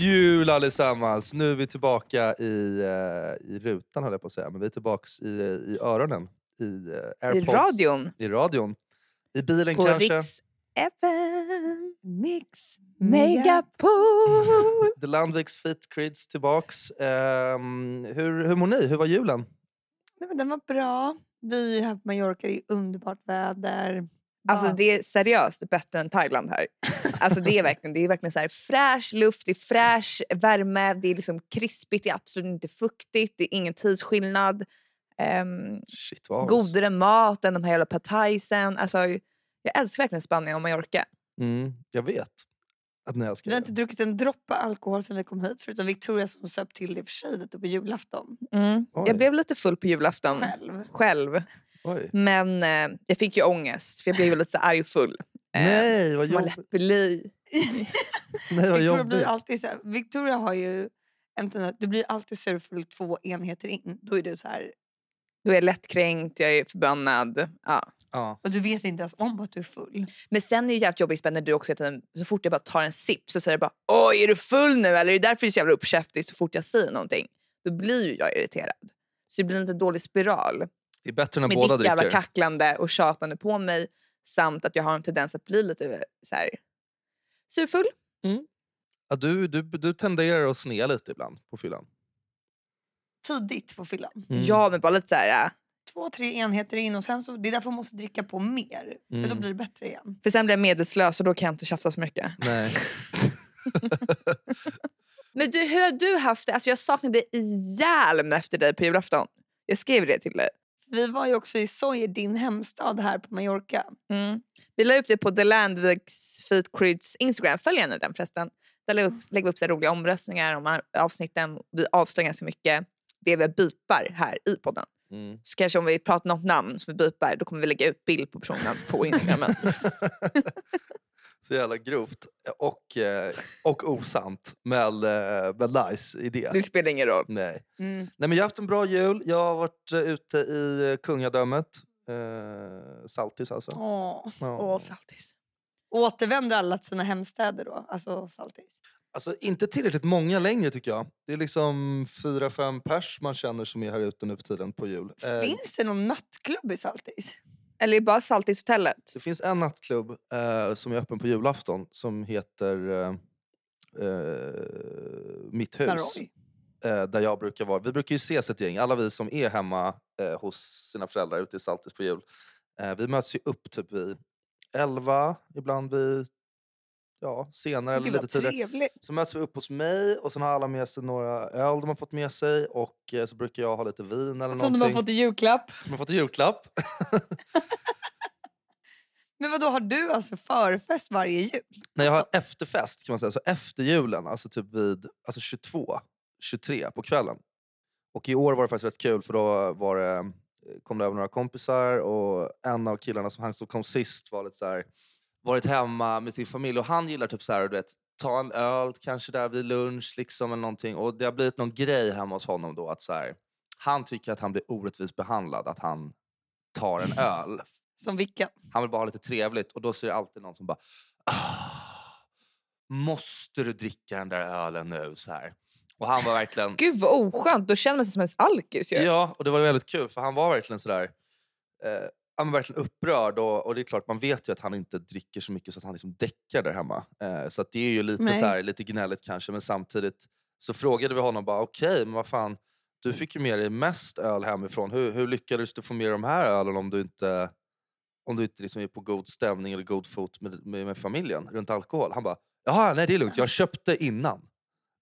Jul allesammans! Nu är vi tillbaka i, eh, i rutan höll jag på att säga, men vi är tillbaka i, i öronen. I, uh, I radion. I radion. I bilen På kanske. Riks FM. Mix Megapol. The Landviks Fit Crids tillbaks. Ehm, hur, hur mår ni? Hur var julen? Nej, men den var bra. Vi är här på Mallorca, det är underbart väder. Alltså Bara- det är seriöst bättre än Thailand här. Alltså det är verkligen, det är verkligen så här fräsch luft, det är fräsch värme, det är liksom krispigt, det är absolut inte fuktigt, det är ingen tidsskillnad. Um, Shit godare mat än de här jävla pataisen. Alltså, jag älskar verkligen Spanien och Mallorca. Mm, jag vet att ni älskar Vi har inte druckit en droppe alkohol sedan vi kom hit förutom Victoria som söp till det för sig lite på julafton. Mm. Jag blev lite full på julafton Själv. själv. Oj. Men eh, jag fick ju ångest för jag blev ju lite så arg och full. Eh, Nej, vad som man jobbigt. Nej, vad Victoria, blir alltid så här, Victoria har ju en tendens, du blir alltid surfull två enheter in. Då är du så här, Då är jag lättkränkt, jag är förbannad. Ja. Ja. och du vet inte ens om att du är full. Men sen är det jävligt jobbigt när du också så fort jag bara tar en sipp så säger jag bara Oj är du full nu eller är det därför du är så jävla uppkäftig så fort jag säger någonting? Då blir ju jag irriterad. Så det blir en lite dålig spiral. Det är bättre när Med båda ditt jävla dricker. kacklande och tjatande på mig samt att jag har en tendens att bli lite så här surfull. Ja, du, du, du tenderar att snea lite ibland på fyllan. Tidigt på fyllan. Mm. Ja men bara lite så här. äh, Två, tre enheter in och sen så, det är därför man måste dricka på mer. För då Mm. blir det bättre igen. För sen blir jag medvetslös och då kan jag inte tjafsa så mycket. Nej. Men du, hur har du haft det? Alltså jag saknade ihjäl efter dig på julafton. Jag skrev det till dig. Vi var ju också i Soje, din hemstad här på Mallorca. Mm. Vi la upp det på The Landviks Feet Crids Instagram. Följ gärna den förresten. Där lägger vi upp, lägger upp så här roliga omröstningar om avsnitten. Vi avslöjar ganska mycket det vi bipar här i podden. Mm. Så kanske om vi pratar något namn som vi bipar då kommer vi lägga ut bild på personen på Instagram. Så jävla grovt och, eh, och osant. Men, eh, men nice idé. det spelar ingen roll. Nej. Mm. Nej, men jag har haft en bra jul. Jag har varit eh, ute i kungadömet. Eh, Saltis alltså. Åh. Ja. Åh, saltis. Återvänder alla till sina hemstäder då? Alltså Saltis? Alltså inte tillräckligt många längre tycker jag. Det är liksom fyra, fem pers man känner som är här ute nu för tiden på jul. Eh, Finns det någon nattklubb i Saltis? Eller är det bara saltishotellet? Det finns en nattklubb eh, som är öppen på julafton som heter eh, eh, Mitt hus. Eh, där jag brukar vara. Vi brukar ju ses ett gäng, alla vi som är hemma eh, hos sina föräldrar ute i Saltis på jul. Eh, vi möts ju upp typ vid elva, ibland vid ja, senare eller lite tidigare. Så möts vi upp hos mig och sen har alla med sig några öl de har fått med sig och eh, så brukar jag ha lite vin eller Som någonting. de har fått i julklapp. Som jag fått i julklapp. Men vad då har du alltså förfest varje jul? Nej, jag har efterfest kan man säga. Så efter julen, alltså typ vid alltså 22, 23 på kvällen. Och i år var det faktiskt rätt kul för då var det, kom det över några kompisar och en av killarna som han som kom sist var lite så här, varit hemma med sin familj och han gillar typ så här, du vet, ta en öl kanske där vid lunch liksom eller någonting. Och det har blivit någon grej hemma hos honom då att så här, han tycker att han blir orättvist behandlad, att han tar en öl Som vilken? han vill bara ha lite trevligt och då ser det alltid någon som bara ah, Måste du dricka den där ölen nu? Så här. Och han var verkligen... Gud vad oskönt, då känner man sig som en alkis ju. ja, och det var väldigt kul för han var verkligen sådär eh, han var verkligen upprörd och, och det är klart man vet ju att han inte dricker så mycket så att han liksom däckar där hemma. Eh, så det är ju lite, Nej. så här, lite gnälligt kanske men samtidigt så frågade vi honom bara okej men vad fan du fick ju med dig mest öl hemifrån. Hur, hur lyckades du få med dig de här ölen om du inte om du inte liksom är på god stämning eller god fot med, med, med familjen runt alkohol. Han bara, jaha nej det är lugnt, jag köpte innan.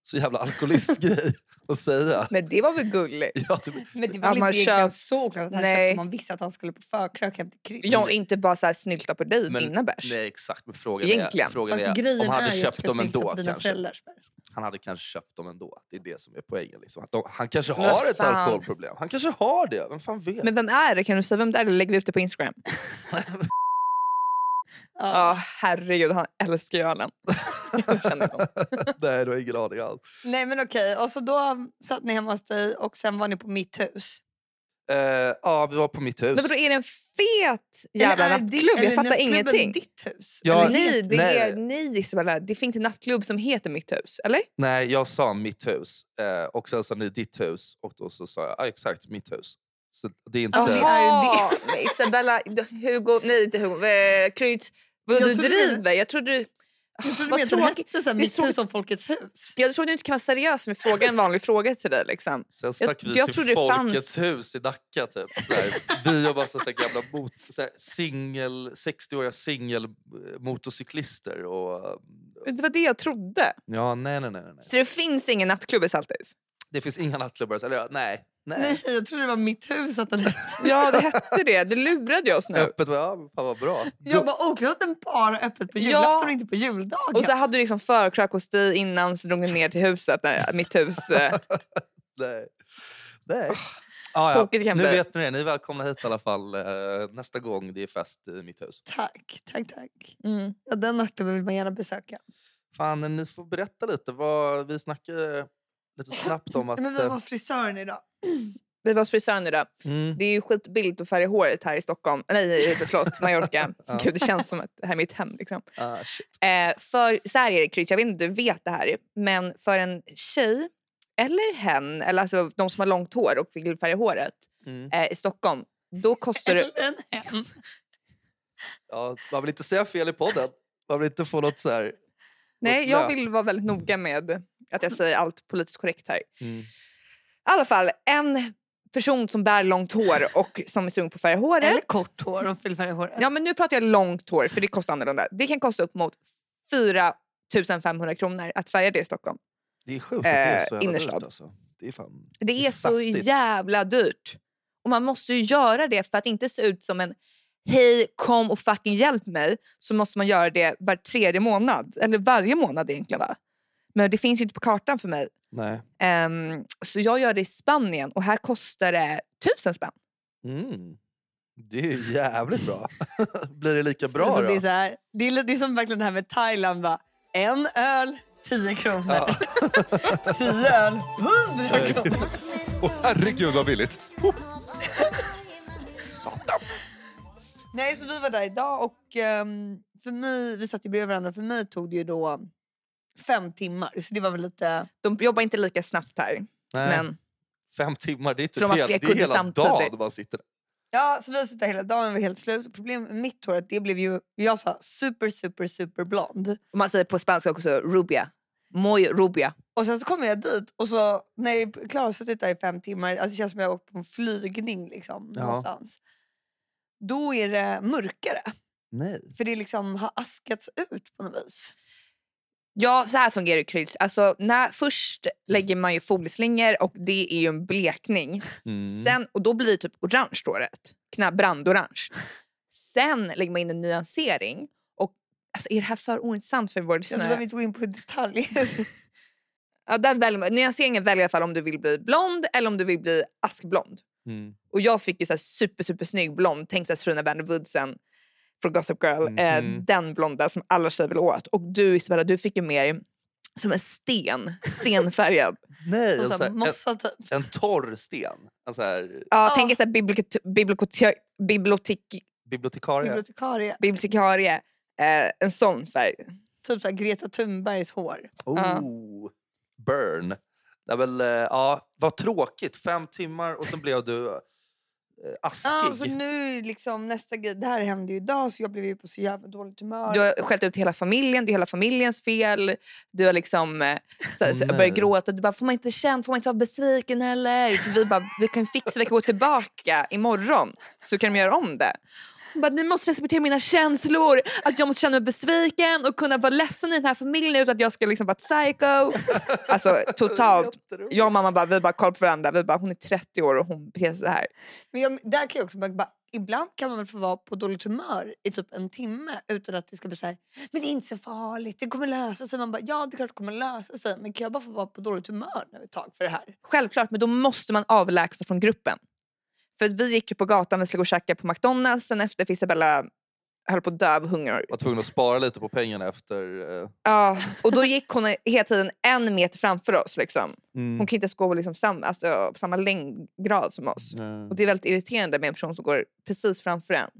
Så jävla alkoholistgrej att säga. Men det var väl gulligt? Ja, det, Men det Att var väl man inte egentligen så oklart att han Nej. köpte. Man visste att han skulle på förkrök hem till kryss. Ja, inte bara så här snylta på dig Men- dina bärs. nej exakt, men frågan Egentligen. är, frågan Fast är om han hade köpt dem ändå kanske. Han hade kanske köpt dem ändå. Det är det som är poängen. Liksom. Att de, han kanske Men har ett alkoholproblem. Han kanske har det, vem fan vet? Men vem är det? Kan du säga vem det är? Eller lägger vi upp det på Instagram? Ja. Ja, herregud. Han älskar ju ölen. Nej, du har ingen aning alls. Nej men okej, och så då satt ni hemma hos dig och sen var ni på mitt hus. Eh, ja, vi var på mitt hus. Men vadå, är det en fet jävla nattklubb? Jag fattar ingenting. ditt hus? Ja, Eller Nej, det nej. är, nej Isabella, det finns en nattklubb som heter Mitt hus, eller? Nej, jag sa mitt hus. Eh, och sen sa ni ditt hus. Och då så sa jag ja, exakt mitt hus. Så det är inte... Jaha, Isabella, Hugo, nej inte Hugo, eh, Kryds. Vad Jag du driver? Jag trodde du... Jag trodde vad du menade att tråkigt. det hette så här, mitt som Folkets hus. Jag trodde du inte kan vara seriös med fråga en vanlig fråga till dig. Liksom. Sen stack vi jag till Folkets fanns- hus i Nacka. Typ. Så här. Vi och massa så här gamla mot, så här, singel, 60-åriga singelmotorcyklister. Och, Det var det jag trodde. ja, nej, nej, nej, nej. Så det finns ingen nattklubb i Saltis? Det finns inga nattklubbar. Eller, ja, nej, nej. Nej, jag trodde det var mitt hus att den hette. Ja, det hette det. Du lurade oss nu. Öppet, ja, fan vad bra. Jag bara oklart att den bara är öppet på Ja. julafton och inte på juldagen. Och så hade du liksom förkrök hos dig innan så drog ni ner till huset, där, mitt hus. eh. Nej. Nej. Ah, ja. Tråkigt kan Nu bli. vet ni det. Ni är välkomna hit i alla fall eh, nästa gång det är fest i mitt hus. Tack, tack, tack. Mm. Ja, den nattklubben vill man gärna besöka. Fan, ni får berätta lite. Vad, vi snackade lite snabbt om att... Men vi var eh, hos frisören idag. Vi var hos frisören idag. mm, Det är ju skitbilligt att färga håret här i Stockholm. Nej, förlåt, Mallorca. Ja. Gud, det känns som att det här är mitt hem. Liksom. ah, shit. Eh, för så här är det Krydd, jag vet inte om du vet det här. Men för en tjej, eller hen, eller alltså de som har långt hår och vill färga håret Mm. eh, i Stockholm. Då kostar det... Eller en hen. Ja, man vill inte säga fel i podden. Man vill inte få något så här... Nej, något jag vill vara väldigt noga med att jag säger allt politiskt korrekt här. Mm. I alla fall, en person som bär långt hår och som är sugen på att färga håret. Eller kort hår och vill färga håret. Ja men nu pratar jag långt hår för det kostar annorlunda. Det kan kosta upp mot 4 500 kronor att färga det i Stockholm. Det är sjukt att det är Eh, så jävla innerstad. dyrt alltså. Det är fan... Det är så saftigt. jävla dyrt. Och man måste ju göra det för att inte se ut som en hej kom och fucking hjälp mig. Så måste man göra det var tredje månad. Eller varje månad egentligen va? Men det finns ju inte på kartan för mig. Nej. Ehm, så jag gör det i Spanien och här kostar det tusen spänn. Mm. Det är ju jävligt bra. Blir det lika bra så då? det, är så här, det, är, det är som verkligen det här med Thailand. Va? En öl, 10 kronor. Ja. 10 öl, 100 kronor. Åh herregud vad billigt. Satan. Nej, så vi var där idag och ehm, för mig, vi satt ju bredvid varandra. För mig tog det ju då fem timmar. Så det var väl lite... De jobbar inte lika snabbt här. Nej, Men Fem timmar, det är, typ har hel, fler det är hela samtidigt. dagen man sitter där. Ja, så vi har suttit där hela dagen och var helt slut. Problemet med mitt hår är att det blev ju, jag sa super, super, super blond. man säger på spanska också rubia. Muy rubia. Och sen så kommer jag dit och så när jag är klar och suttit där i fem timmar, alltså det känns som jag har åkt på en flygning liksom, Ja. någonstans. Då är det mörkare, Nej. för det liksom har askats ut på något vis. Ja, så här fungerar Kryds. Alltså, när, först lägger man ju folieslingor och det är ju en blekning. Mm. Sen, och då blir det typ orange. Knä, brandorange. Sen lägger man in en nyansering. Och, alltså, är det här för ointressant för våra Ja, du lyssnare? behöver inte gå in på detaljer. Ja, den väljer, nyanseringen väljer i om du vill bli blond eller om du vill bli askblond. Mm. Och jag fick ju så här super, super snygg blond. Tänk så här Serena Van Woodsen från Gossip Girl. Eh, Mhm. den blonda som alla tjejer vill åt. Och du Isabella, du fick ju mer som en sten. Stenfärgad. Nej, Som en, en, en torr sten. En så här, Ja, Ja. Tänk så här bibliotek, bibliotek, bibliotek, bibliotekarie. Bibliotekarie. bibliotekarie. Eh, en sån färg. Typ så här Greta Thunbergs hår. Oh, burn. Det är väl, eh, ja, vad tråkigt. Fem timmar och sen blev du eh, askig. Ja, så nu liksom nästa grej, det här hände ju idag så jag blev ju på så jävla dåligt humör. Du har skällt ut hela familjen, det är hela familjens fel. Du har liksom eh, så, så, börjat gråta. Du bara, får man inte känna, får man inte vara besviken heller? Så vi bara, vi kan fixa, vi kan gå tillbaka imorgon så kan de göra om det. Bara, ni måste respektera mina känslor, att jag måste känna mig besviken och kunna vara ledsen i den här familjen utan att jag ska liksom vara ett psycho. Alltså totalt. Jag och mamma bara, vi bara kollar på varandra, vi bara, hon är 30 år och hon beter sig så här. Men jag, där kan jag också bara, bara, ibland kan man väl få vara på dåligt humör i typ en timme utan att det ska bli så här, men det är inte så farligt, det kommer lösa sig. Man bara, ja det är klart det kommer lösa sig, men kan jag bara få vara på dåligt humör nu ett tag för det här? Självklart, men då måste man avlägsna från gruppen. För att vi gick ju på gatan, vi skulle gå och käka på McDonalds. Sen efter för Isabella höll på att dö av hunger. Var tvungen att spara lite på pengarna efter... Eh, Ja, och då gick hon hela tiden en meter framför oss. Liksom. mm. Hon kan inte ens gå liksom sam, alltså, på samma längdgrad som oss. Mm. Och Det är väldigt irriterande med en person som går precis framför en.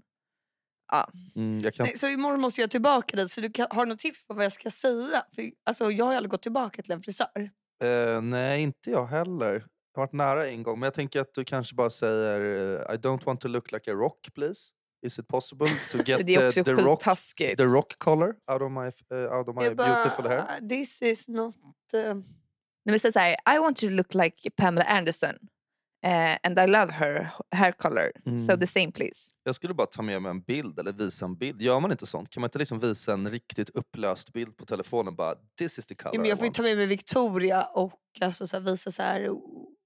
Ja. Mm, jag kan... Nej, så imorgon måste jag tillbaka dit. Så du kan, har du något tips på vad jag ska säga? För, alltså, jag har aldrig gått tillbaka till en frisör. Eh, nej, inte jag heller. Varit nära en gång, men jag tänker att du kanske bara säger eh, I don't want to look like a rock, please. Is it possible to get det är the, rock, the rock color out of my, uh, out of my beautiful hair? bara, this is not... Uh, vi säger så här, I want you to look like Pamela Anderson. eh, and I love her hair color. So Mm. the same please. Jag skulle bara ta med mig en bild eller visa en bild. Gör man inte sånt? Kan man inte liksom visa en riktigt upplöst bild på telefonen? Bara, this is the color ja, men I jag får ju want." ta med mig Victoria och alltså, så här, visa så här...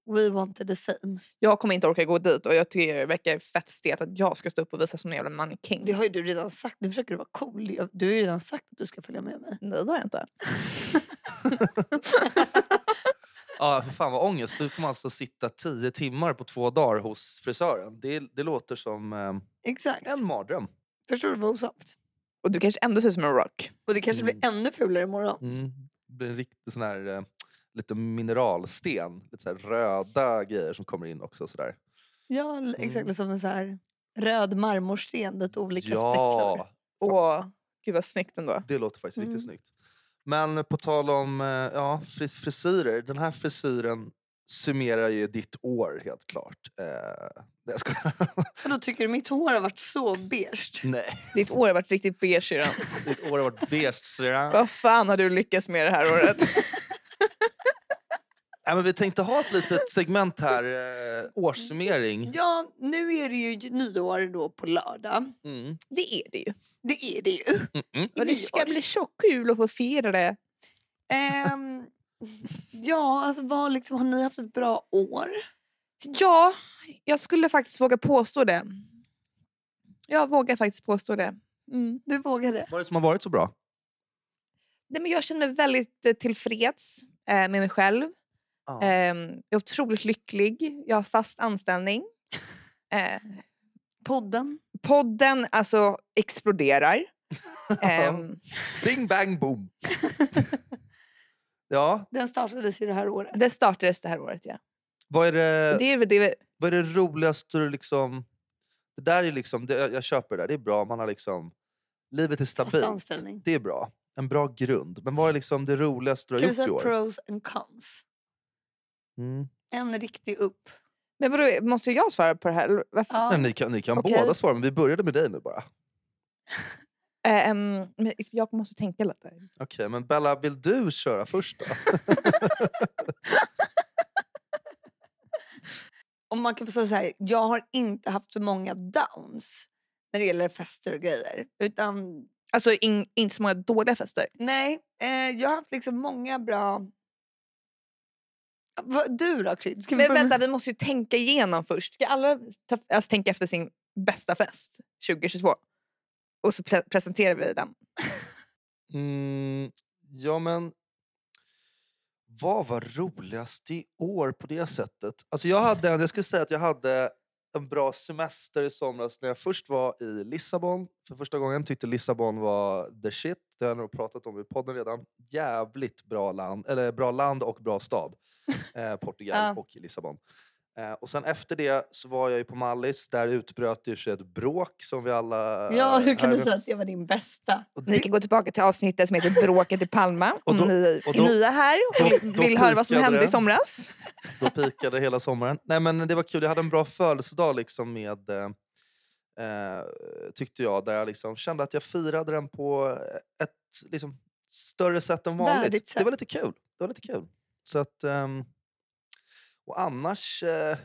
We wanted the same. Jag kommer inte orka gå dit och jag tycker det verkar fett stelt att jag ska stå upp och visa som en jävla mannekäng. Det har ju du redan sagt. Nu försöker du vara cool. Du har ju redan sagt att du ska följa med mig. Nej det har jag inte. Ja, för fan vad ångest. Du kommer alltså sitta tio timmar på två dagar hos frisören. Det, det låter som eh, Exakt. en mardröm. Förstår du vad osoft? Och du kanske ändå ser ut som en rock. Och det kanske blir ännu fulare imorgon. Mm. Det blir en riktig sån här, eh, lite mineralsten. Lite så här röda grejer som kommer in också. Sådär. Ja, l- exakt. Mm. Som en så här röd marmorsten, lite olika. Ja, Åh, gud vad snyggt ändå. det låter faktiskt Mm. riktigt snyggt. Men på tal om eh, ja, fris- frisyrer. Den här frisyren summerar ju ditt år helt klart. Eh, jag skojar. Och då tycker du mitt hår har varit så beige? Nej, Ditt år har varit riktigt beige den. ditt år har varit beige. syrran. Vad fan har du lyckats med det här året? Nej, men vi tänkte ha ett litet segment här, eh, årssummering. Ja, nu är det ju nyår då på lördag. Mm. Det är det ju. Det är det ju. Mm -mm. Och det ska bli så kul att få fira det. Ehm, ja, alltså vad liksom, har ni haft ett bra år? Ja, jag skulle faktiskt våga påstå det. Jag vågar faktiskt påstå det. Mm. Du vågade? Vad är det som har varit så bra? Nej, men jag känner mig väldigt eh, tillfreds eh, med mig själv. Ja. Ehm, jag är otroligt lycklig. Jag har fast anställning. Eh, Podden? podden alltså exploderar. Ehm, Bing bang boom. ja, Den startades ju det här året. det startades det här året. Ja. vad är det, Det är det. vad är det roligaste du liksom... Det där är liksom, det, jag jag köper det där, det är bra. Man har liksom, livet är stabilt. Det är bra. En bra grund. Men vad är liksom det roligaste du har gjort i år? pros and cons? Mm. En riktig upp. Men vadå, måste jag svara på det här? Varför? Ja. Nej, Ni kan, ni kan Okej. båda svara, men vi började med dig nu bara. Men jag måste tänka lite. Okej, men Bella, vill du köra först då? Om man kan få säga så här, jag har inte haft så många downs när det gäller fester och grejer. Utan Alltså in, inte så många dåliga fester. nej, eh, jag har haft liksom många bra... Du då Krid? Ska vi Men vänta, vi måste ju tänka igenom först. Ska alla ta, alltså, tänka efter sin bästa fest 2022? Och så pre- presenterar vi den. Mm, ja, men... Vad var roligast i år på det sättet? Alltså jag, hade, en- jag skulle säga att jag hade en bra semester i somras när jag först var i Lissabon. För första gången tyckte Lissabon var the shit. Det har jag nog pratat om i podden redan. Jävligt bra land, eller bra land och bra stad. Eh, Portugal Ja. och Lissabon. Eh, och sen efter det så var jag ju på Mallis. Där utbröt ju sig ett bråk som vi alla... Ja, hur kan här- du säga att det var din bästa? och Ni det- kan gå tillbaka till avsnittet som heter Bråket i Palma. Och Om då- ni och är nya här och då- vill, då vill höra vad som hände det. i somras. Då pikade hela sommaren. Nej men det var kul, jag hade en bra födelsedag liksom med eh, eh, tyckte jag, där jag liksom kände att jag firade den på ett liksom, större sätt än vanligt. Det var lite kul. Det var lite kul. Så att, ehm, och annars, eh,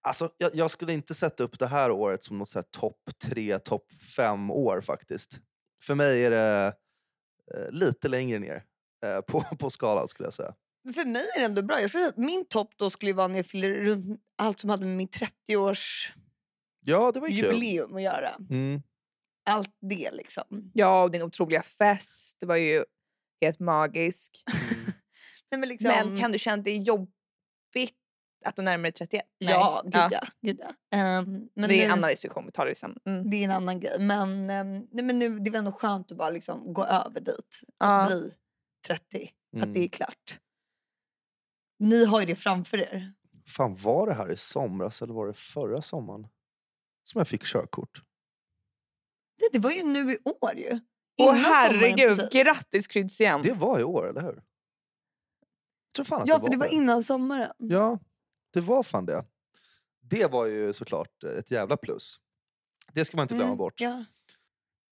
alltså, jag, jag skulle inte sätta upp det här året som något topp tre, topp fem år faktiskt. För mig är det eh, lite längre ner eh, på, på skalan skulle jag säga. Men För mig är det ändå bra. Jag skulle säga att min topp då skulle vara när jag fyller runt allt som hade med min 30-års Ja, det var ju kul. jubileum att göra. Mm. Allt det liksom. Ja, och din otroliga fest. Det var ju helt magisk. Nej, men, liksom Men kan du känna att det är jobbigt Att du närmar dig 31? Nej. Ja, gud ja. Gud, ja. Ehm, men det är en annan diskussion vi tar. Liksom. Mm. det är en annan grej. Men, ehm, nej, men nu, det var ändå skönt att bara liksom gå över dit. Ja. Att bli 30. Att Mm. det är klart. Ni har ju det framför er. Fan var det här i somras eller var det förra sommaren? Som jag fick körkort. Det, det var ju nu i år ju. Åh herregud, grattis Kryds igen. Det var i år, eller hur? Jag tror fan att Ja, det för det var innan sommaren. Ja, det var fan det. Det var ju såklart ett jävla plus. Det ska man inte glömma Mm, bort. Ja.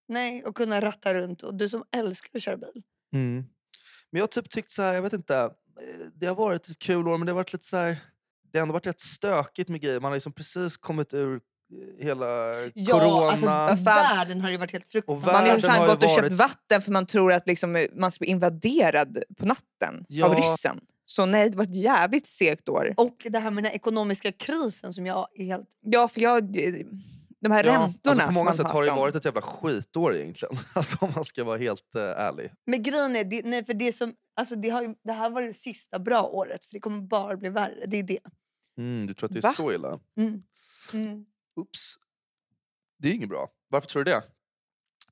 Nej, och kunna ratta runt. Och du som älskar att köra bil. Mm. Men jag har typ tyckt så här, jag vet inte. eh, Det har varit ett kul år men det har varit lite så här. Det har ändå varit rätt stökigt med grejer. Man har liksom precis kommit ur eh, hela corona. alltså, fan. världen har ju varit helt fruktansvärd. Man har ju fan har gått och köpt varit- vatten för man tror att liksom, eh, man ska bli invaderad på natten av Ja. ryssen. Så nej, det var ett jävligt segt år. Och det här med den ekonomiska krisen som jag är helt... Ja, för jag... De här Ja, räntorna alltså på många sätt har det varit ett jävla skitår egentligen. Alltså om man ska vara helt eh, ärlig. Men grejen är, det, nej, för det, som, alltså det, har det här var det sista bra året för det kommer bara bli värre. Det är det. Mm, du tror att det är Va? så illa? Mm. Mm. Oops. Det är inget bra. Varför tror du det?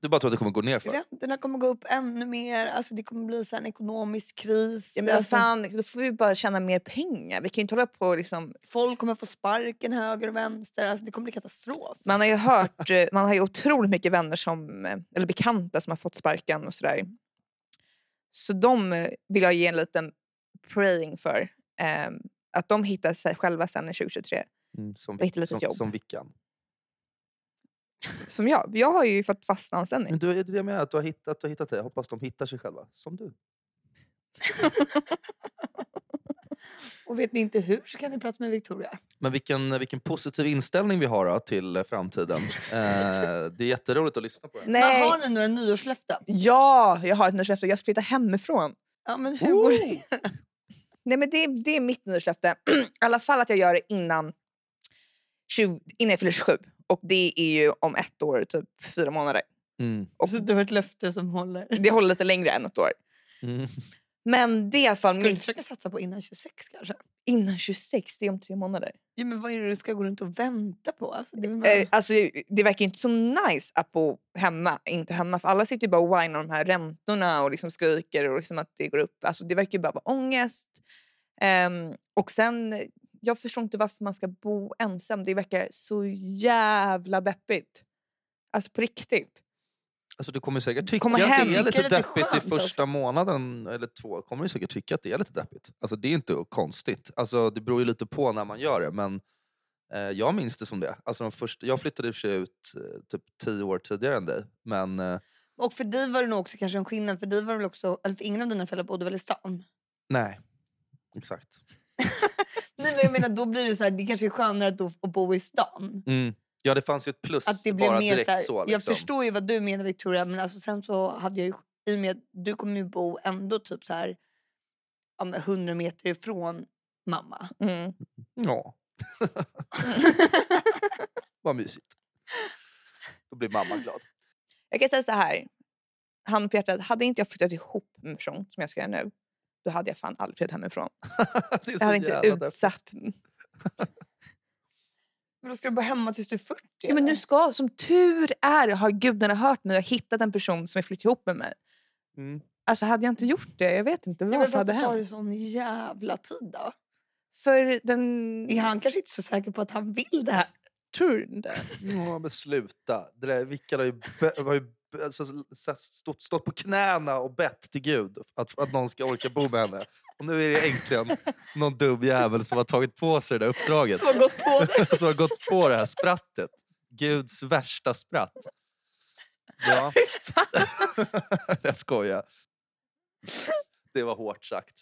Du bara tror att det kommer gå ner för? Räntorna kommer gå upp ännu mer. Alltså det kommer bli så en ekonomisk kris. Ja, men alltså, fan, då får vi bara tjäna mer pengar. Vi kan ju inte hålla på liksom... Folk kommer få sparken höger och vänster. Alltså det kommer bli katastrof. Man har ju hört, eh, man har ju otroligt mycket vänner som, eh, eller bekanta som har fått sparken och sådär. Så de eh, vill jag ge en liten praying för. ehm, att de hittar sig själva sen i 2023. Mm, som, som, jobb. som Vickan. Som jag. Jag har ju fått fast anställning. Men du, det är det jag menar, att du har hittat, du har hittat dig. Jag hoppas de hittar sig själva. Som du. Och vet ni inte hur så kan ni prata med Victoria. Men vilken, vilken positiv inställning vi har då, till framtiden. Eh, det är jätteroligt att lyssna på det. Men Nej. har ni några nyårslöften? Ja, jag har ett nyårslöfte. Jag ska flytta hemifrån. Ja, men hur går det? Nej, men det, det är mitt nyårslöfte. I alla fall att jag gör det innan, 20, innan jag fyller 27. Och det är ju om ett år, typ fyra månader. Mm. Och Så du har ett löfte som håller. det håller lite längre än ett år. Mm. Men det är Ska du försöka satsa på innan 26 kanske? innan 26, det är om tre månader. Ja, men vad är det du ska gå runt och vänta på? Alltså, det, bara... Eh, alltså, det verkar inte så nice att bo hemma. Inte hemma för alla sitter ju bara och whinar de här räntorna och liksom skriker och liksom att det går upp. Alltså, det verkar ju bara vara ångest. Ehm, och sen, jag förstår inte varför man ska bo ensam. Det verkar så jävla deppigt. Alltså på riktigt. Alltså, du kommer säkert tycka Komma att hem. det är Tycker lite det är deppigt i skönt också. första månaden eller två. kommer du säkert tycka att det är lite deppigt. Alltså, det är inte konstigt. Alltså, det beror ju lite på när man gör det. Men eh, jag minns det som det. Alltså, de första, jag flyttade i och för sig ut eh, typ tio år tidigare än dig. Men eh, Och för dig var det nog också kanske en skillnad. För dig var det väl också, eller för ingen av dina föräldrar bodde väl i stan? nej, exakt. Nej, men jag menar, då blir det så här, det kanske är skönare att, då, att bo i stan. Mm. Ja, det fanns ju ett plus Att det blev bara mer direkt så, här, så. Jag liksom. förstår ju vad du menar Victoria men alltså sen så hade jag ju i och med att du kommer ju bo ändå typ så här ja, men 100 meter ifrån mamma. Mm. Ja. Vad mysigt. Då blir mamma glad. Jag kan säga så här. Han på hjärtat, hade inte jag flyttat ihop med en person som jag ska göra nu, då hade jag fan flyttat hemifrån. det är Jag hade inte utsatt... Men då ska du bo hemma tills du är 40? Ja, men nu ska, som tur är har gudarna hört mig och hittat en person som vill flytta ihop med mig. Mm. Alltså hade jag inte gjort det, jag vet inte ja, men hade varför tar det sån jävla tid då? För den... Är han kanske inte så säker på att han vill det här? Tror du inte? Ja, men sluta. Det där Vickan har ju, har ju alltså, så- stått, stått på knäna och bett till Gud att, att någon ska orka bo med henne. Och nu är det äntligen någon dum jävel som har tagit på sig det där uppdraget. Som har gått på det? som har gått på det här sprattet. Guds värsta spratt. Ja. jag skojar. Det var hårt sagt.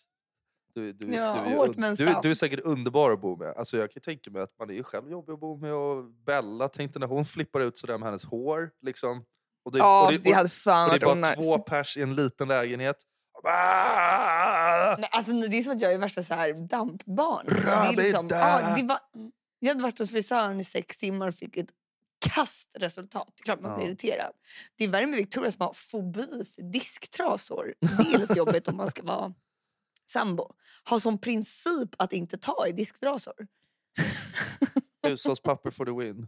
Du, du, Ja, du, hårt men du, du är säkert underbar att bo med. Alltså jag kan tänka mig att man är själv jobbig att bo med. Och Bella tänkte när hon flippar ut sådär med hennes hår. Liksom. Och det, Ja, och det, det hade fan och det är bara två pers i en liten lägenhet. Ah! Nej, alltså, det är som att jag är värsta så här dampbarn. Alltså, det är liksom, ja, det var, jag hade varit hos frisören i sex timmar och fick ett kastresultat. Det är klart man blir Ja. irriterad. Det är värre med Victoria som har fobi för disktrasor. Det är lite jobbigt om man ska vara sambo har som princip att inte ta i disktrasor. Hushållspapper for the win.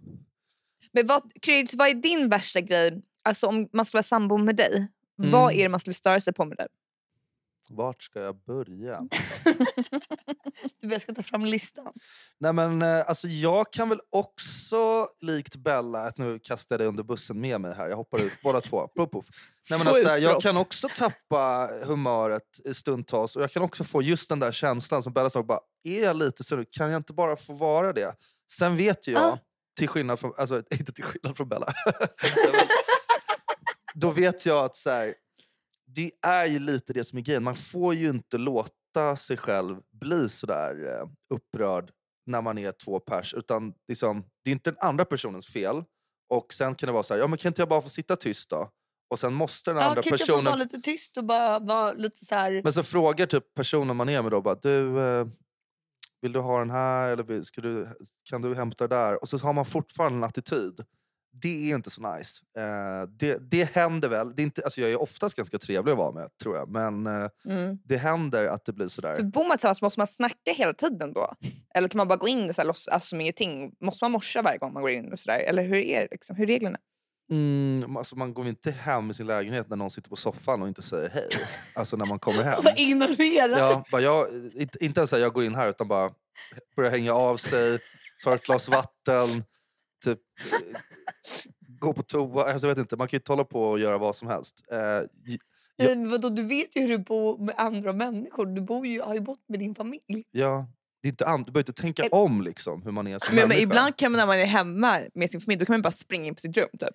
Men vad, Kryds, vad är din värsta grej? Alltså om man skulle vara sambo med dig, vad Mm. är det man skulle störa sig på med dig? Vart ska jag börja? Du, jag ska ta fram listan. Nej men eh, alltså jag kan väl också likt Bella, att nu kastar jag dig under bussen med mig här, jag hoppar ut båda två. Puff, puff. Nej, men att, Sjukt så här, jag kan också tappa humöret i stundtals och jag kan också få just den där känslan som Bella sa, bara, är jag lite så kan jag inte bara få vara det? Sen vet ju jag, Ja. Till skillnad från, alltså inte till skillnad från Bella, då vet jag att så här, det är ju lite det som är grejen. Man får ju inte låta sig själv bli sådär eh, upprörd när man är två pers. Utan liksom, det är inte den andra personens fel. Och sen kan det vara så här, ja men kan inte jag bara få sitta tyst då? Och sen måste den Ja, andra kan inte jag få personen... vara lite tyst och bara vara lite så här... Men så frågar typ personen man är med då bara, du, eh, vill du ha den här eller ska du, kan du hämta det där? Och så har man fortfarande en attityd. Det är inte så nice. Eh, det, det händer väl. Det är inte, alltså jag är oftast ganska trevlig att vara med, tror jag. Men eh, det händer att det blir sådär. För bor man tillsammans måste man snacka hela tiden då? Eller kan man bara gå in och så här, låtsas alltså, som ingenting? Måste man morsa varje gång man går in? och så där? Eller hur är, det, liksom? hur är reglerna? Mm, alltså man går inte hem i sin lägenhet när någon sitter på soffan och inte säger hej. Alltså när man kommer hem. Alltså ignorera. Ja, bara jag, inte, inte ens att jag går in här utan bara börjar hänga av sig, tar ett glas vatten, typ eh, gå på toa. Alltså, jag vet inte, man kan ju inte hålla på och göra vad som helst. Eh, j- Ja. Men vadå, du vet ju hur du bor med andra människor. Du bor ju, har ju bott med din familj. ja, det är inte an- du behöver inte tänka om liksom, hur man är som Men, men ibland kan man när man är hemma med sin familj, då kan man bara springa in på sitt rum. Typ.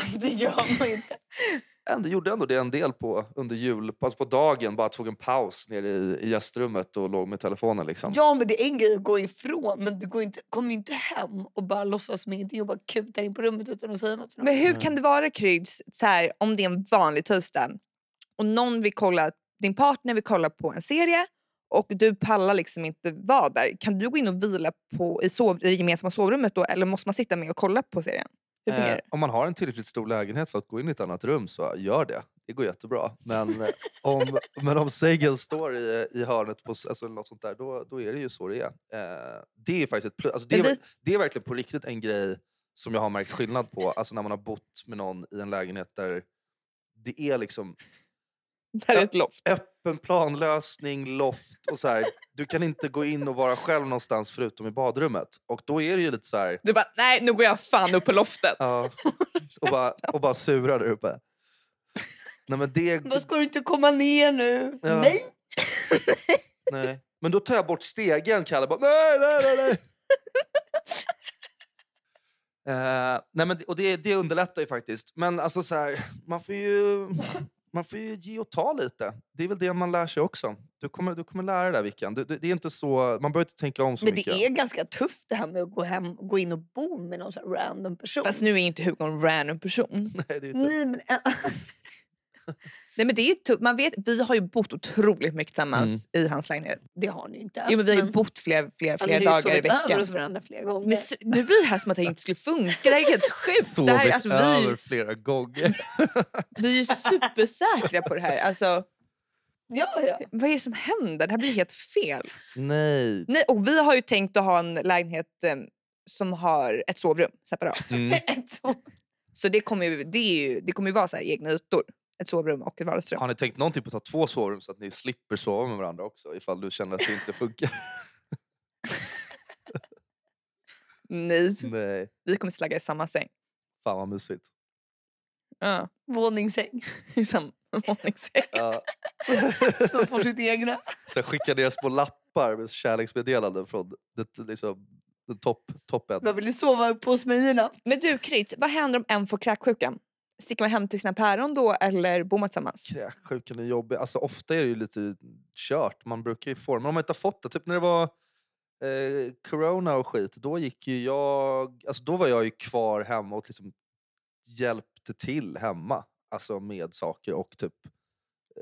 Fast det gör man inte. Ändå gjorde ändå det en del på, under jul, alltså på dagen. Bara tog en paus nere i, i gästrummet och låg med telefonen. Liksom. Ja men det är en grej att gå ifrån men du går inte, kommer ju inte hem och bara låtsas som ingenting och bara kutar in på rummet utan att säga något. Men hur Mm. kan det vara Kryds, så här, om det är en vanlig tisdag och någon vill kolla, din partner vill kolla på en serie och du pallar liksom inte vara där. Kan du gå in och vila på, i, sov, i det gemensamma sovrummet då eller måste man sitta med och kolla på serien? Eh, om man har en tillräckligt stor lägenhet för att gå in i ett annat rum så gör det. Det går jättebra. Men eh, om, men om sängen står i, i hörnet på, alltså något sånt där, då, då är det ju så det är. Eh, det är faktiskt ett. Alltså det, är, det är verkligen på riktigt en grej som jag har märkt skillnad på. Alltså när man har bott med någon i en lägenhet där det är liksom Det här är ett loft. Öppen planlösning, loft och så här. Du kan inte gå in och vara själv någonstans förutom i badrummet. Och då är det ju lite så här... Du bara, nej nu går jag fan upp på loftet. Ja, och, bara, och bara surar där uppe. Nej, men det, Vad ska du inte komma ner nu? Ja. Nej! nej. Men då tar jag bort stegen, Kalle. Bara, nej, nej, nej, nej. Eh, nej men, och det, det underlättar ju faktiskt. Men alltså så här, man får ju man får ju ge och ta lite. Det är väl det man lär sig också. Du kommer, du kommer lära dig det där, Vickan. Det, det, det är inte så, man behöver inte tänka om så Men mycket. det är ganska tufft det här med att gå, hem, gå in och bo med någon sån här random person. Fast nu är inte Hugo en random person. Nej, det är inte. Nej, men, Nej, men det är ju. Man vet, vi har ju bott otroligt mycket tillsammans i hans lägenhet. det har ni inte. Jo, men vi har ju bott flera, flera, Alltså, flera ni har ju dagar i sovit över veckan. hos varandra flera gånger. Men nu blir det här som att det inte skulle funka. Det här är helt sjukt. Det här, Sovit alltså, vi, över flera gånger. vi är ju supersäkra på det här. Alltså, ja, ja. vad är det som händer? Det här blir helt fel. Nej. Nej, och vi har ju tänkt att ha en lägenhet eh, som har ett sovrum separat. Mm. Ett så- Så det kommer ju, det är ju, det kommer ju vara så här egna ytor. Ett sovrum och ett vardagsrum. Har ni tänkt någonting på att ta två sovrum så att ni slipper sova med varandra också ifall du känner att det inte funkar? Nej, Nej. vi kommer slagga i samma säng. Fan vad mysigt. Ja, Våningssäng. i samma våningssäng. Ja. Så man får sitt egna. Sen skickar ner små lappar med kärleksmeddelanden från det, liksom, den topp, toppen. Jag vill ju sova uppe hos mig i natt. Men du Kryds, vad händer om en får kräksjuka? Sticker man hem till sina päron då eller bor man tillsammans? Kräksjukan är jobbig. Alltså, ofta är det ju lite kört. Man brukar ju få. Men om man inte har fått det. Typ när det var eh, corona och skit. Då gick ju jag... Alltså, då var jag ju kvar hemma och liksom hjälpte till hemma. Alltså med saker och typ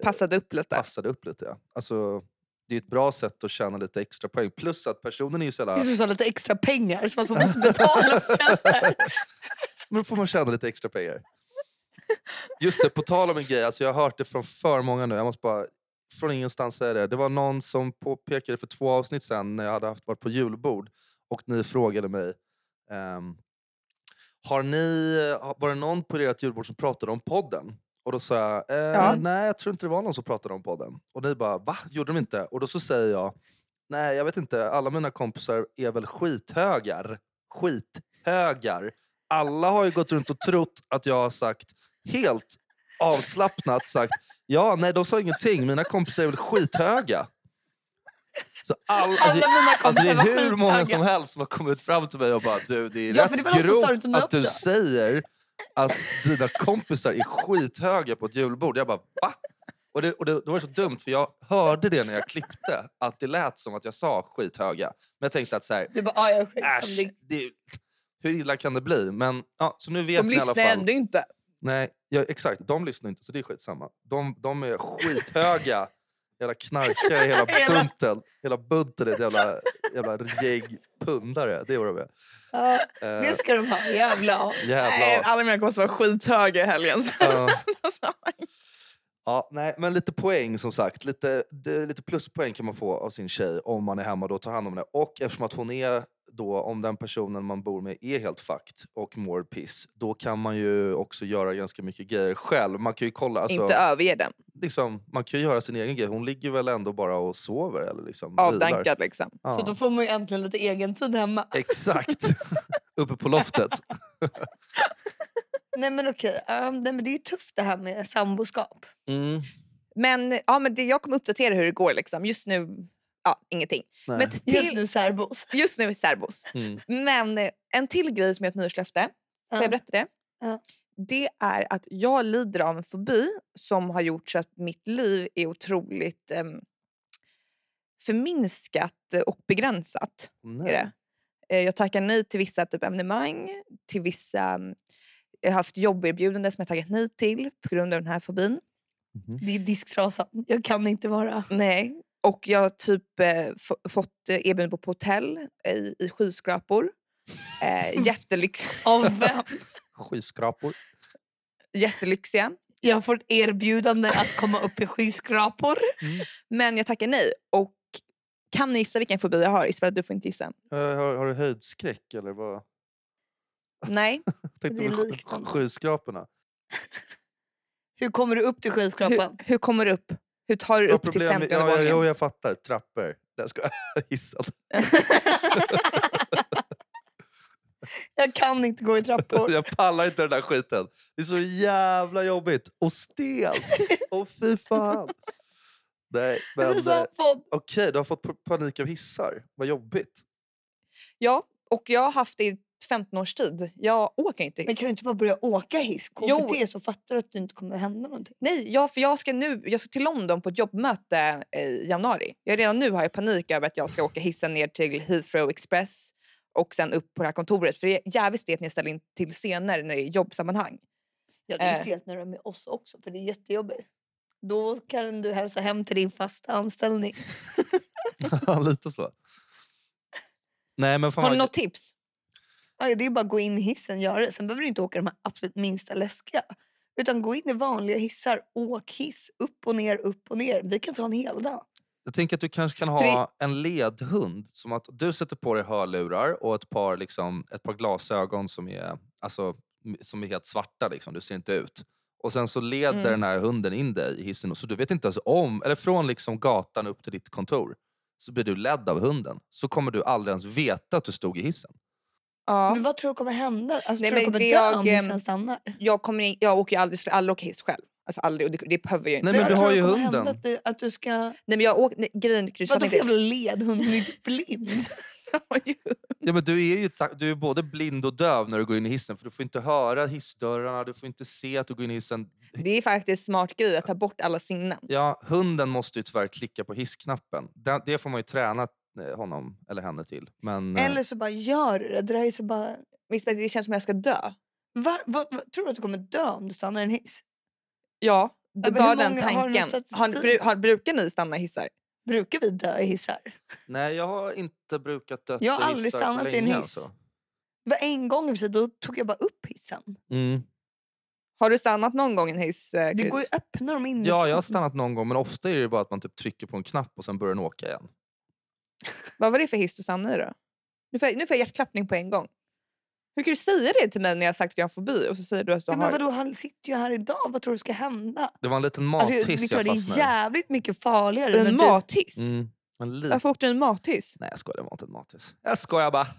Passade upp lite? passade upp lite. Ja. Alltså, det är ett bra sätt att tjäna lite extra poäng. Plus att personen är ju så jävla... Du sa lite extra pengar som att man måste betala för tjänster. Men då får man tjäna lite extra pengar. Just det, på tal om en grej. Alltså jag har hört det från för många nu. Jag måste bara... från ingenstans säga det. Det var någon som påpekade för två avsnitt sedan när jag hade haft varit på julbord och ni frågade mig ehm, har ni, var det någon på ert julbord som pratade om podden? Och då sa jag, eh, Ja. nej jag tror inte det var någon som pratade om podden. Och ni bara, va? Gjorde de inte? Och då så säger jag, nej jag vet inte, alla mina kompisar är väl skithögar. Skithögar. Alla har ju gått runt och trott att jag har sagt helt avslappnat sagt, ja nej de sa ingenting, mina kompisar är väl skithöga. Så all, alltså, Alla mina Alltså det kompisar är hur många som helst som har kommit fram till mig och bara du det är Ja, rätt det grovt att du också." säger att dina kompisar är skithöga på ett julbord. Jag bara va? Och, det, och det, det var så dumt för jag hörde det när jag klippte att det lät som att jag sa skithöga. Men jag tänkte att så här, Du bara, ah, jag äsch, Det- hur illa kan det bli? Men ja, så nu vet De lyssnar ändå inte. Nej, ja, exakt. De lyssnar inte, så det är skitsamma. De, de är skithöga. Jävla knarkare hela Hela- bunten. Hela bunten är ett jävla, jävla gäng pundare. Det är vad de är. Ja, Eh, det ska de ha. Jävla as. Nej, jävla as. alla mina kompisar var skithöga i helgen. så- Ja. Nej, men lite poäng som sagt. Lite, det, lite pluspoäng kan man få av sin tjej om man är hemma då och tar hand om henne. Och eftersom att hon är då, om den personen man bor med är helt fucked och mår piss, då kan man ju också göra ganska mycket grejer själv. Man kan ju kolla, alltså, inte överge den. liksom, man kan ju göra sin egen grej. Hon ligger väl ändå bara och sover eller liksom vilar. Avdankad liksom. Ja, Så då får man ju äntligen lite egen tid hemma. Exakt! Uppe på loftet. Nej men okej, um, nej, men det är ju tufft det här med samboskap. Mm. Men, ja, men det, jag kommer uppdatera hur det går. Liksom. Just nu, ja, ingenting. Nej. Men till, Just nu särbos. just nu är särbos. Mm. Men eh, en till grej som är ett nyårslöfte, får Ja. jag berätta det? Ja. Det är att jag lider av en fobi som har gjort så att mitt liv är otroligt um, förminskat och begränsat. Nej. Är det. Eh, Jag tackar nej till vissa typ evenemang, till vissa... mm, Jag har haft jobberbjudanden som jag tackat nej till på grund av den här fobin. Mhm. Det är disktrasan. Jag kan inte vara... Nej. Och jag har typ eh, få- fått eh, erbjudanden på hotell i, i skyskrapor. Eh, jättelyx, Av vem? Skyskrapor. jättelyxiga. Jag har fått erbjudande att komma upp i skyskrapor. Men jag tackar nej. Och kan ni gissa vilken fobi jag har? Isabella, du får inte gissa. Eh, Har, har du höjdskräck eller vad? Nej. Tänkte Det är på skyskraporna. Hur kommer du upp till Hur, skyskrapan? hur kommer du upp? Hur tar du Jag har upp till problem med- 50 ja, ja, våningen? Jo, jag fattar. Trappor. Jag ska hissad. Jag kan inte gå i trappor. Jag pallar inte den där skiten. Det är så jävla jobbigt. Och stelt. Åh fy fan. Nej, Men så eh, jag fått- okej, du har fått pa- panik av hissar. Vad jobbigt. Ja, och jag har haft det i 15 års tid. Jag åker inte Men hiss. kan du inte bara börja åka hiss? Jo. KBT så fattar du att det inte kommer hända någonting. Nej, ja, för jag ska nu jag ska till London på ett jobbmöte eh, i januari. Jag redan nu har jag panik över att jag ska åka hissen ner till Heathrow Express och sen upp på det här kontoret. För det är jävligt stelt när jag ställer in till scener när det är jobbsammanhang. Ja, det är Eh. stelt när du är med oss också för det är jättejobbigt. Då kan du hälsa hem till din fasta anställning. Lite så. Nej, men fan Har vad- något tips? Ja, det är bara att gå in i hissen och göra det. Sen behöver du inte åka de här absolut minsta läskiga. Utan gå in i vanliga hissar. Åk hiss. Upp och ner, upp och ner. Vi kan ta en hel dag. Jag tänker att du kanske kan ha en ledhund. Som att du sätter på dig hörlurar och ett par, liksom, ett par glasögon som är, alltså, som är helt svarta. Liksom. Du ser inte ut. Och sen så leder Mm. den här hunden in dig i hissen. och Så du vet inte ens om, eller från liksom gatan upp till ditt kontor. Så blir du ledd av hunden. Så kommer du aldrig ens veta att du stod i hissen. Ja. Men vad tror du kommer hända? Alltså, Nej, tror du men kommer det dö jag, om ehm, hissen stannar? Jag, kommer in, jag åker ju aldrig, aldrig åka hiss själv. Alltså aldrig, och det, det behöver jag inte. Nej, men du har ju hunden. Att du, att du ska... Nej, men jag åker, nej, grejen, Kryss, Vadå för inte. jävla ledhund? Hon är ju inte blind. Ja, men du är ju du är både blind och döv när du går in i hissen. För du får inte höra hissdörrarna, du får inte se att du går in i hissen. Det är faktiskt smart grej att ta bort alla sinnen. Ja, hunden måste ju tyvärr klicka på hissknappen. Det, det får man ju träna honom eller henne till. Men, eh, Eller så bara gör du det. Det är så bara... Det känns som att jag ska dö. Var, var, var, tror du att du kommer dö om du stannar i en hiss? Ja, det var den många- har du någon tanken. Har, bru, har, brukar ni stanna i hissar? Brukar vi dö i hissar? Nej, jag har inte brukat dött Jag har i aldrig hissar stannat i en hiss. alltså. Det var en gång i och för sig, då tog jag bara upp hissen. Mm. Har du stannat någon gång i en hiss? Eh, Det går ju att öppna dem inifrån. Ja, jag har stannat någon gång men ofta är det bara att man typ trycker på en knapp och sen börjar den åka igen. Vad var det för hiss du stannade i då? Nu får, jag, nu får jag hjärtklappning på en gång. Hur kan du säga det till mig när jag har sagt att jag har fobi och så säger du att du Ja, har... men vadå, han sitter ju här idag. Vad tror du ska hända? Det var en liten Alltså, mathiss Victoria, jag det är fastnade jävligt mycket farligare. en du- mathiss? Mm, en. Varför åkte du en mathiss? Nej jag skojar, det var inte en mathiss. Jag skojar bara.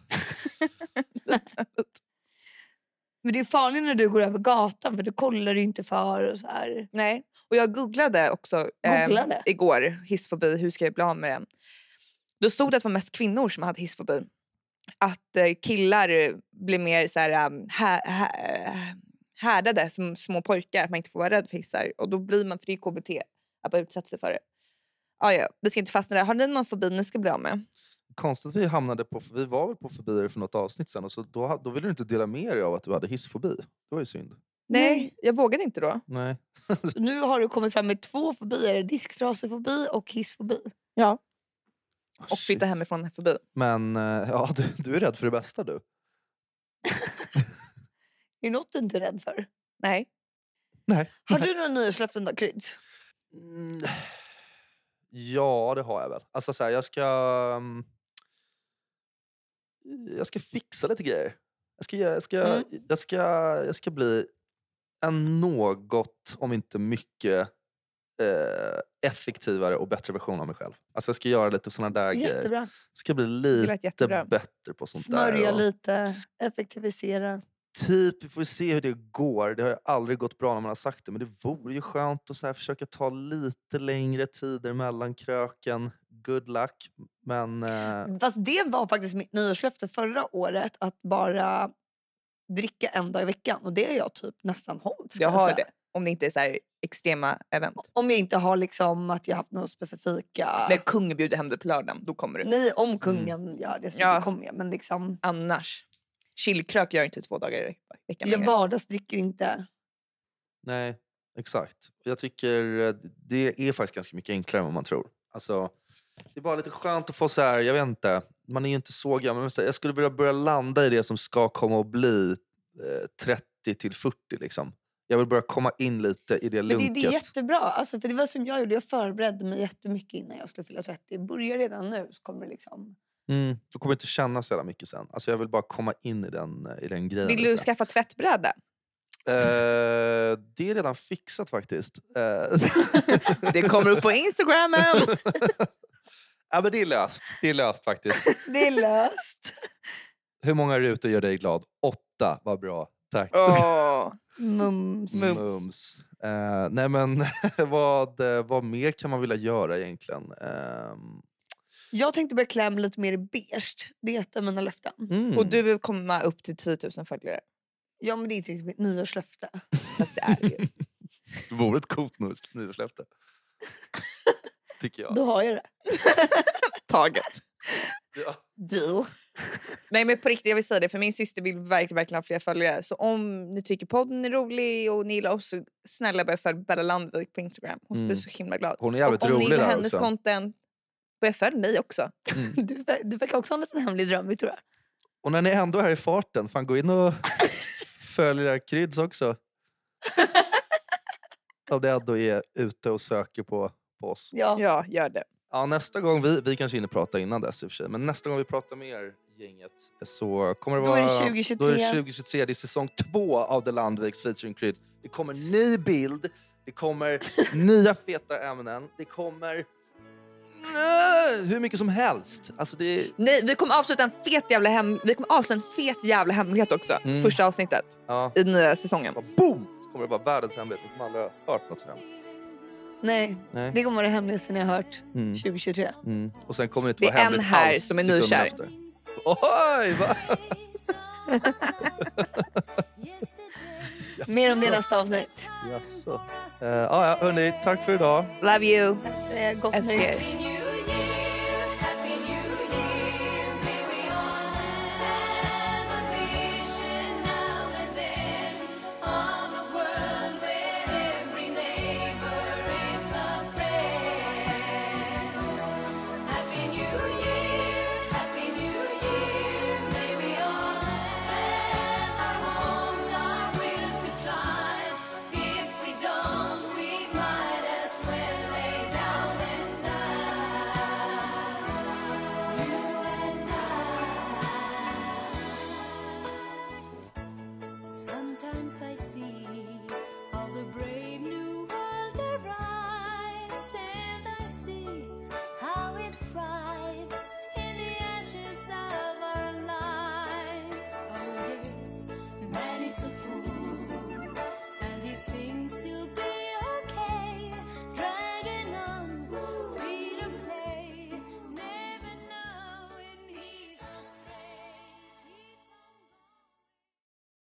Men det är farligt när du går över gatan för du kollar du inte för. Och så här. Nej. Och jag googlade också Googlade? igår hissfobi, hur ska jag bli av med den? Då stod det att det var mest kvinnor som hade hissfobi. Att eh, killar blir mer så här, um, hä, hä, härdade som små pojkar, att man inte får vara rädd för hissar. Och då blir man, för det är KBT, att man utsätter sig för det. Ah, ja, vi ska inte fastna där. Har ni någon fobi ni ska bli av med? Konstigt att vi hamnade på, vi var väl på fobier för något avsnitt sen och så då, då ville du inte dela med dig av att du hade hissfobi. Det var ju synd. Nej, jag vågade inte då. Nej. Nu har du kommit fram med två fobier. Disktrasefobi och hissfobi. Ja. Ah, Och flytta hemifrån fobi. Men eh, ja, du, du är rädd för det bästa du. Är det något du inte är rädd för? Nej. Nej. Har du några nyårslöften då, Kryds? Mm. Ja, det har jag väl. Alltså så här, jag ska... mm, Jag ska fixa lite grejer. Jag ska, jag ska, Mm. jag ska, jag ska bli en något, om inte mycket, eh, effektivare och bättre version av mig själv. Alltså jag ska göra lite såna där grejer. Jättebra. ska bli lite jättebra. bättre på sånt Smörja där. och lite, effektivisera. Typ, vi får se hur det går. Det har ju aldrig gått bra när man har sagt det. Men det vore ju skönt att så här försöka ta lite längre tider mellan kröken. Good luck. Men eh, Fast det var faktiskt mitt nyårslöfte förra året. Att bara dricka en dag i veckan. Och det har jag typ nästan hållit. Jag har säga. det. Om det inte är så här extrema event. Om jag inte har liksom att jag haft några specifika... När kungen bjuder hem dig på lördagen, då kommer du. Nej, om kungen gör det så Ja. kommer jag. Men liksom, Annars. Chillkrök gör inte två dagar i veckan jag vardagsdricker inte. nej, exakt. Jag tycker eh, det är faktiskt ganska mycket enklare än vad man tror. Alltså, det är bara lite skönt att få så här, jag vet inte. Man är ju inte så gammal. Men så här, jag skulle vilja börja landa i det som ska komma att bli eh, 30 till 40 liksom. Jag vill börja komma in lite i det Men det, lunket. det är jättebra. Alltså, för det var som jag gjorde. Jag förberedde mig jättemycket innan jag skulle fylla 30. Börja redan nu så kommer det liksom... Mm, du kommer inte känna så jävla mycket sen. Alltså jag vill bara komma in i den, i den grejen. Vill du lite. skaffa tvättbräda? Eh, det är redan fixat faktiskt. Eh, Det kommer upp på Instagramen! ja, men det är löst. Det är löst faktiskt. Det är löst. Hur många rutor gör dig glad? Åtta, vad bra. Tack. Åh. Mums. Mums. Eh, nej men vad, vad mer kan man vilja göra egentligen? Ehm, Jag tänkte börja klä mig lite mer i beige. Det är ett av mina löften. mm. Och du vill komma upp till 10 000 följare. Ja, men det är inte riktigt mitt nyårslöfte. Fast det är det ju. Det vore ett coolt nyårs- nyårslöfte. Tycker jag. Då har jag det. Taget. Ja. Deal. Nej men på riktigt, jag vill säga det för min syster vill verkligen, verkligen ha fler följare. Så om ni tycker podden är rolig och ni gillar oss så snälla börja följa Bella Landvik på Instagram. Hon Mm. blir så himla glad. Hon är jävligt och om ni rolig gillar hennes också. content, börja följa mig också. Mm. Du, du verkar också ha en liten hemlig dröm, tror jag. Och när ni ändå är här i farten, fan gå in och följ Kryds också. Om det ändå är ute och söker på, på oss. Ja. Ja, gör det. Ja, nästa gång, vi, vi kanske hinner prata innan dess i och för sig, men nästa gång vi pratar med er gänget så kommer det Då är det vara... 2023. Då är det 2023, det är säsong två av The Landviks featuring Kryd. Det kommer ny bild, det kommer nya feta ämnen, det kommer äh, hur mycket som helst. Alltså det Nej, vi kommer avsluta en fet jävla, hem... vi kommer avsluta en fet jävla hemlighet också. Mm. Första avsnittet ja, i nya säsongen. boom! Så kommer det vara världens hemlighet, ni kommer aldrig ha hört något sånt. Nej, Nej. det kommer vara det hemligaste ni har hört Mm. 2023. Mm. Och sen kommer det inte Det är vara en hemligt här som är nykär. efter. Oj! Va? Mer om det i nästa avsnitt. Jaså. Eh, ja, ja, hörni, tack för idag. Love you. Eh, Gott nytt.